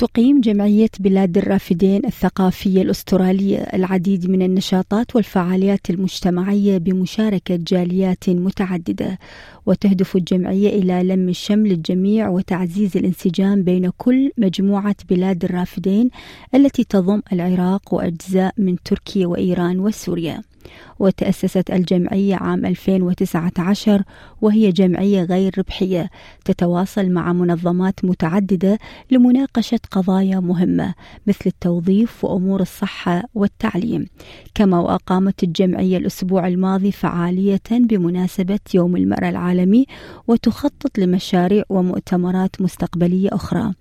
تقيم جمعية بلاد الرافدين الثقافية الأسترالية العديد من النشاطات والفعاليات المجتمعية بمشاركة جاليات متعددة وتهدف الجمعية إلى لم الشمل الجميع وتعزيز الانسجام بين كل مجموعة بلاد الرافدين التي تضم العراق وأجزاء من تركيا وإيران وسوريا. وتأسست الجمعية عام 2019 وهي جمعية غير ربحية تتواصل مع منظمات متعددة لمناقشة قضايا مهمة مثل التوظيف وأمور الصحة والتعليم. كما وأقامت الجمعية الأسبوع الماضي فعالية بمناسبة يوم المرأة العالمي وتخطط لمشاريع ومؤتمرات مستقبلية أخرى.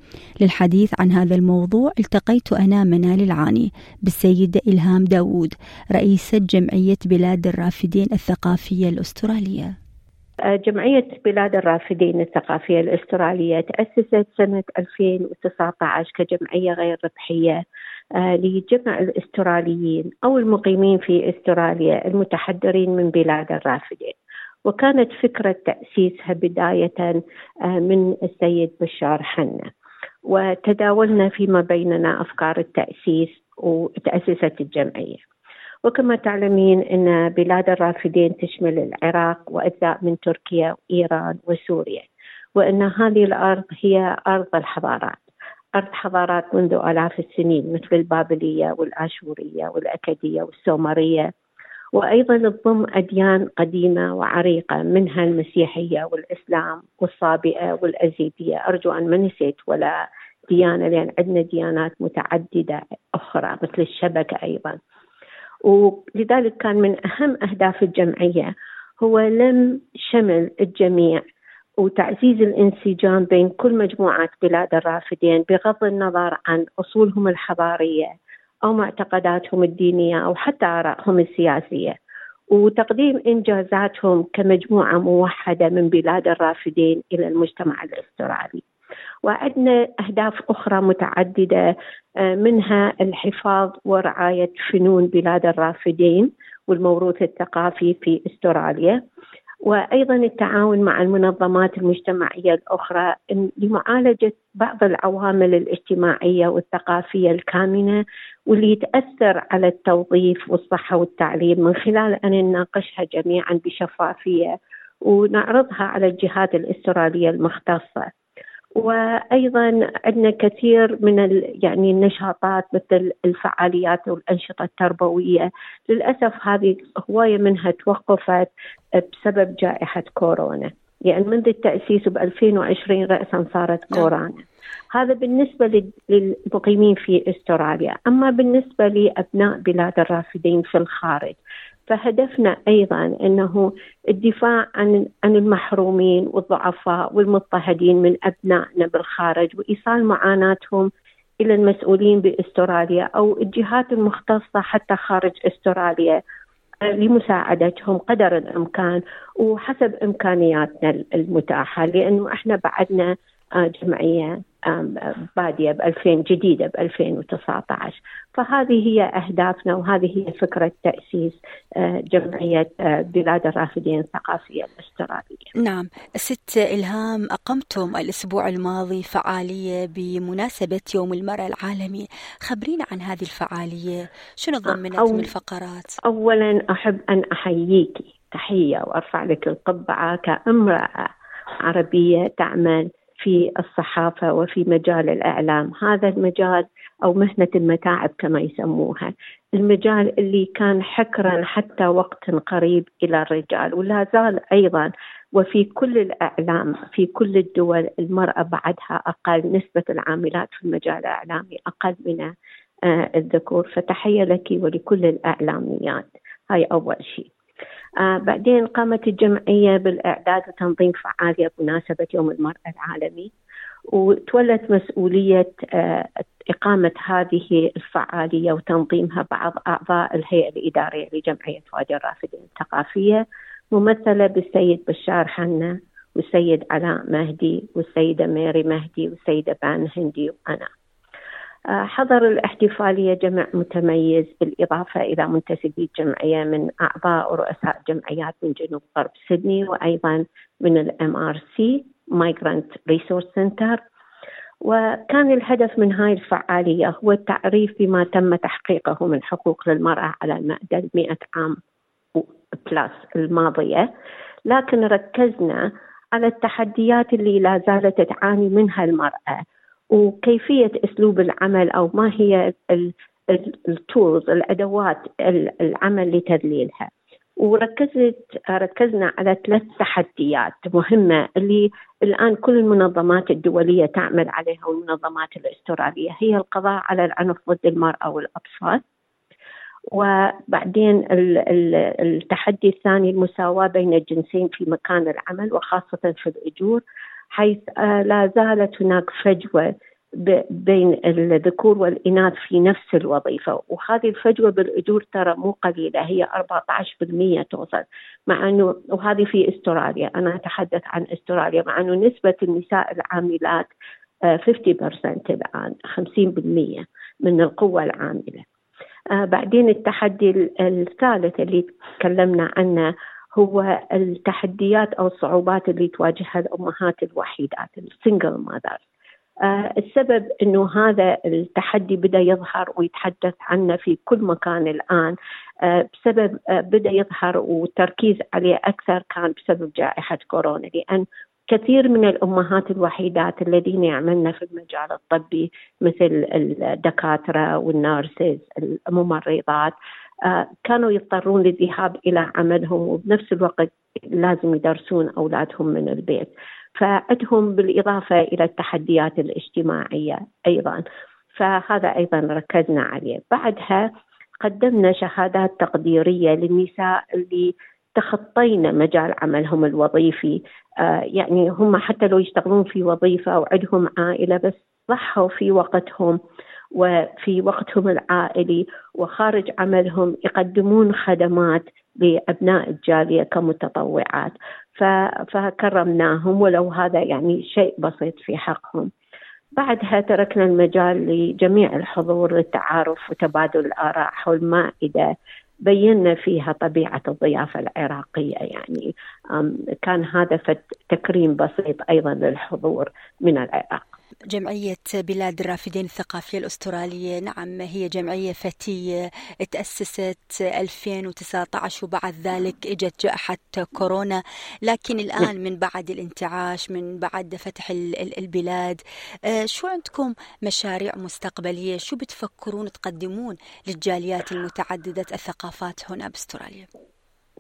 للحديث عن هذا الموضوع التقيت أنا منال العاني بالسيدة إلهام داوود رئيسة جمعية بلاد الرافدين الثقافية الأسترالية. آه، جمعية بلاد الرافدين الثقافية الأسترالية تأسست سنة 2019 كجمعية غير ربحية آه، لجمع الأستراليين أو المقيمين في أستراليا المتحدرين من بلاد الرافدين. وكانت فكرة تأسيسها بداية آه، من السيد بشار حنا. وتداولنا فيما بيننا أفكار التأسيس وتأسست الجمعية. وكما تعلمين أن بلاد الرافدين تشمل العراق وأجزاء من تركيا وإيران وسوريا وأن هذه الأرض هي أرض الحضارات. أرض حضارات منذ آلاف السنين مثل البابلية والآشورية والأكدية والسومرية. وأيضا تضم أديان قديمة وعريقة منها المسيحية والإسلام والصابئة والأزيدية. أرجو أن ما نسيت ولا ديانة لأن عندنا ديانات متعددة أخرى مثل الشبكة أيضا. ولذلك كان من أهم أهداف الجمعية هو لم شمل الجميع وتعزيز الانسجام بين كل مجموعات بلاد الرافدين بغض النظر عن أصولهم الحضارية أو معتقداتهم الدينية أو حتى آرائهم السياسية. وتقديم إنجازاتهم كمجموعة موحدة من بلاد الرافدين إلى المجتمع الأسترالي. وعندنا أهداف أخرى متعددة آه، منها الحفاظ ورعاية فنون بلاد الرافدين والموروث الثقافي في أستراليا وأيضا التعاون مع المنظمات المجتمعية الأخرى لمعالجة بعض العوامل الاجتماعية والثقافية الكامنة واللي تاثر على التوظيف والصحة والتعليم من خلال أن نناقشها جميعا بشفافية ونعرضها على الجهات الأسترالية المختصة. وأيضا عندنا كثير من يعني النشاطات مثل الفعاليات والأنشطة التربوية. للأسف هذه هواية منها توقفت بسبب جائحة كورونا. يعني منذ التأسيس ب 2020 راسا صارت نعم. كورونا. هذا بالنسبة للمقيمين في أستراليا. أما بالنسبة لأبناء بلاد الرافدين في الخارج فهدفنا أيضا أنه الدفاع عن عن المحرومين والضعفاء والمضطهدين من أبنائنا بالخارج وإيصال معاناتهم إلى المسؤولين بأستراليا أو الجهات المختصة حتى خارج أستراليا لمساعدتهم قدر الإمكان وحسب إمكانياتنا المتاحة لأنه إحنا بعدنا آه، جمعية. باديه ب 2000 جديدة ب 2019 فهذه هي أهدافنا وهذه هي فكرة تأسيس آه، جمعية آه، بلاد الرافدين الثقافية الأسترالية. نعم، ست إلهام أقمتم الأسبوع الماضي فعالية بمناسبة يوم المرأة العالمي، خبرينا عن هذه الفعالية، شنو ضمنت من الفقرات؟ اولا أحب أن احييك. تحية وأرفع لك القبعة. كأمرأة عربية تعمل في الصحافة وفي مجال الإعلام، هذا المجال أو مهنة المتاعب كما يسموها، المجال اللي كان حكرا حتى وقت قريب إلى الرجال ولا زال أيضا. وفي كل الإعلام في كل الدول المرأة بعدها أقل نسبة العاملات في المجال الإعلامي أقل من آه، الذكور. فتحية لك ولكل الإعلاميات. هاي أول شيء. آه بعدين قامت الجمعية بالإعداد وتنظيم فعالية بمناسبة يوم المرأة العالمي وتولت مسؤولية إقامة هذه الفعالية وتنظيمها بعض أعضاء الهيئة الإدارية لجمعية وادي الرافدين الثقافية ممثلة بالسيد بشار حنا والسيد علاء مهدي والسيدة ميري مهدي والسيدة بان هندي وأنا. آه، حضر الاحتفالية جمع متميز بالإضافة إلى منتسبي الجمعية من أعضاء ورؤساء جمعيات من جنوب غرب سيدني وأيضا MRC Migrant Resource Center. وكان الهدف من هاي الفعالية هو التعريف بما تم تحقيقه من حقوق للمرأة على المدى المئة عام plus الماضية. لكن ركزنا على التحديات اللي لا زالت تعاني منها المرأة. وكيفية أسلوب العمل أو ما هي ال tools الأدوات العمل لتذليلها وركزت ركزنا على ثلاث تحديات مهمة اللي الآن كل المنظمات الدولية تعمل عليها والمنظمات الأسترالية. هي القضاء على العنف ضد المرأة والأطفال. وبعدين التحدي الثاني المساواة بين الجنسين في مكان العمل وخاصة في الأجور. حيث آه، لا زالت هناك فجوة بين الذكور والإناث في نفس الوظيفة. وهذه الفجوة بالأجور ترى مو قليلة هي 14% توصل. مع أنه وهذه في أستراليا. أنا أتحدث عن أستراليا. مع أنه نسبة النساء العاملات 50% آه، الآن 50% من القوة العاملة. آه بعدين التحدي الثالث اللي تكلمنا عنه هو التحديات أو الصعوبات اللي تواجهها الأمهات الوحيدات السنجل ماذرز آه السبب إنه هذا التحدي بدأ يظهر ويتحدث عنه في كل مكان الآن. آه بسبب آه بدأ يظهر والتركيز عليه أكثر كان بسبب جائحة كورونا لأن كثير من الأمهات الوحيدات الذين يعملن في المجال الطبي مثل الدكاترة والنارسز الممرضات كانوا يضطرون للذهاب إلى عملهم وبنفس الوقت لازم يدرسون أولادهم من البيت. فعندهم بالإضافة إلى التحديات الاجتماعية أيضا. فهذا أيضا ركزنا عليه. بعدها قدمنا شهادات تقديرية للنساء اللي تخطينا مجال عملهم الوظيفي. آه يعني هم حتى لو يشتغلون في وظيفة وعندهم عائلة بس ضحوا في وقتهم. وفي وقتهم العائلي وخارج عملهم يقدمون خدمات لأبناء الجالية كمتطوعات. فكرمناهم ولو هذا يعني شيء بسيط في حقهم. بعدها تركنا المجال لجميع الحضور للتعارف وتبادل الآراء حول مائدة بينا فيها طبيعة الضيافة العراقية يعني. كان هذا تكريم بسيط أيضا للحضور من العراق. جمعية بلاد الرافدين الثقافية الأسترالية. نعم هي جمعية فتية تأسست 2019 وبعد ذلك إجت جائحة كورونا. لكن الآن من بعد الانتعاش من بعد فتح البلاد آه، شو عندكم مشاريع مستقبلية؟ شو بتفكرون تقدمون للجاليات المتعددة الثقافات هنا بأستراليا؟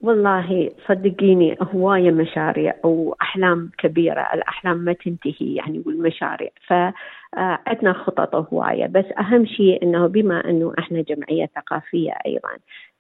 والله صدقيني هواية مشاريع وأحلام كبيرة. الأحلام ما تنتهي يعني والمشاريع. فعندنا خطط هواية بس أهم شيء أنه بما أنه إحنا جمعية ثقافية أيضا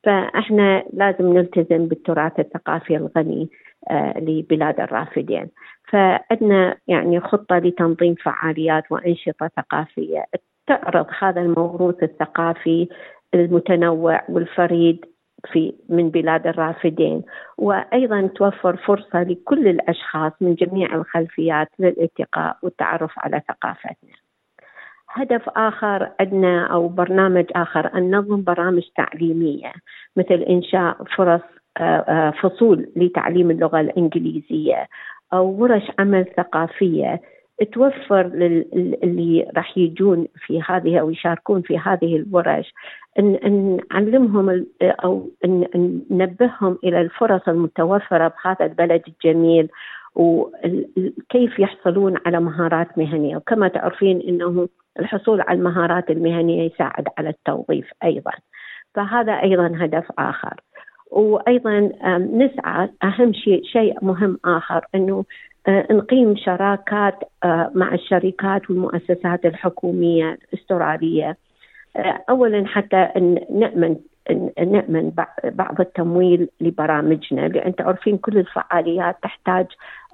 فإحنا لازم نلتزم بالتراث الثقافي الغني آه، لبلاد الرافدين. فعندنا يعني خطة لتنظيم فعاليات وأنشطة ثقافية. تعرض هذا الموروث الثقافي المتنوع والفريد في من بلاد الرافدين وأيضا توفر فرصة لكل الأشخاص من جميع الخلفيات للالتقاء والتعرف على ثقافتنا. هدف آخر عندنا أو برنامج آخر أن ننظم برامج تعليمية مثل إنشاء فرص آه، آه، فصول لتعليم اللغة الإنجليزية أو ورش عمل ثقافية توفر للي راح يجون في هذه أو يشاركون في هذه الورش ان نعلمهم أو ان ننبههم إلى الفرص المتوفرة بهذا البلد الجميل وكيف يحصلون على مهارات مهنية. وكما تعرفين إنه الحصول على المهارات المهنية يساعد على التوظيف أيضا. فهذا أيضا هدف آخر. وأيضا نسعى أهم شيء شيء مهم آخر إنه نقيم شراكات آه، مع الشركات والمؤسسات الحكومية الأسترالية. آه، اولا حتى نأمن نأمن بعض التمويل لبرامجنا لأن تعرفين كل الفعاليات تحتاج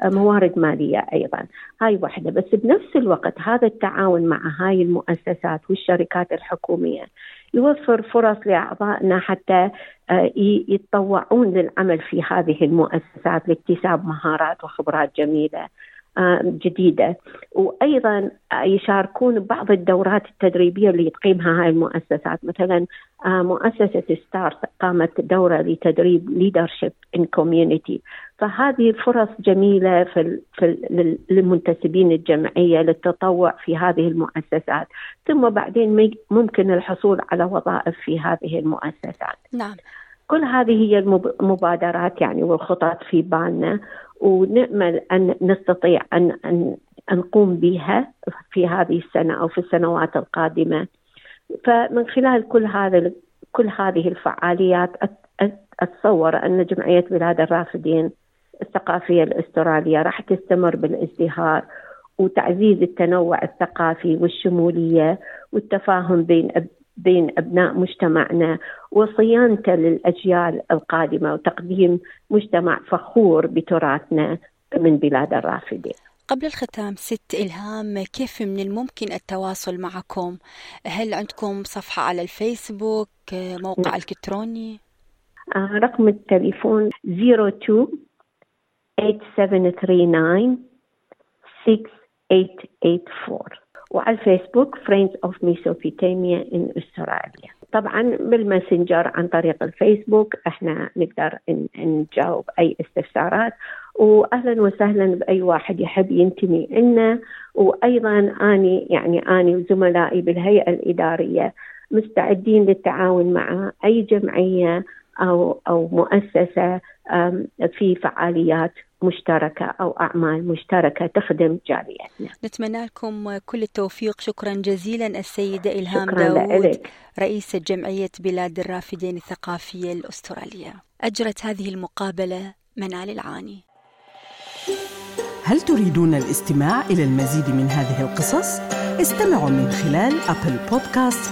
موارد مالية أيضا. هاي واحدة. بس بنفس الوقت هذا التعاون مع هاي المؤسسات والشركات الحكومية يوفر فرص لأعضائنا حتى آه، يتطوعون للعمل في هذه المؤسسات لاكتساب مهارات وخبرات جميلة. آه، جديدة. وأيضا يشاركون ببعض الدورات التدريبية اللي تقيمها هاي المؤسسات. مثلا آه، مؤسسة ستارت قامت دورة لتدريب leadership in community. فهذه فرص جميلة في, في للمنتسبين الجمعية للتطوع في هذه المؤسسات. ثم بعدين ممكن الحصول على وظائف في هذه المؤسسات. نعم. كل هذه هي المبادرات يعني والخطط في بالنا ونأمل أن نستطيع أن, أن نقوم بها في هذه السنة أو في السنوات القادمة. فمن خلال كل هذا كل هذه الفعاليات أتصور أن جمعية بلاد الرافدين الثقافية الأسترالية راح تستمر بالازدهار وتعزيز التنوع الثقافي والشمولية والتفاهم بين بين أبناء مجتمعنا وصيانته للأجيال القادمة وتقديم مجتمع فخور بتراثنا من بلاد الرافدين. قبل الختام ست إلهام كيف من الممكن التواصل معكم؟ هل عندكم صفحة على الفيسبوك موقع نعم. إلكتروني؟ آه رقم التليفون 02 8739 6884 وعلى الفيسبوك Friends of Mesopotamia in Australia. طبعا بالماسنجر عن طريق الفيسبوك إحنا نقدر نجاوب أي استفسارات. واهلا وسهلا بأي واحد يحب ينتمي لنا وأيضا أني يعني أني وزملائي بالهيئة الإدارية مستعدين للتعاون مع أي جمعية أو أو مؤسسة في فعاليات مشتركة أو أعمال مشتركة تخدم جاليتنا نتمنى لكم كل التوفيق. شكرا جزيلا السيدة إلهام داود رئيسة جمعية بلاد الرافدين الثقافية الأسترالية. أجرت هذه المقابلة منال العاني. هل تريدون الاستماع إلى المزيد من هذه القصص؟ استمعوا من خلال أبل بودكاست،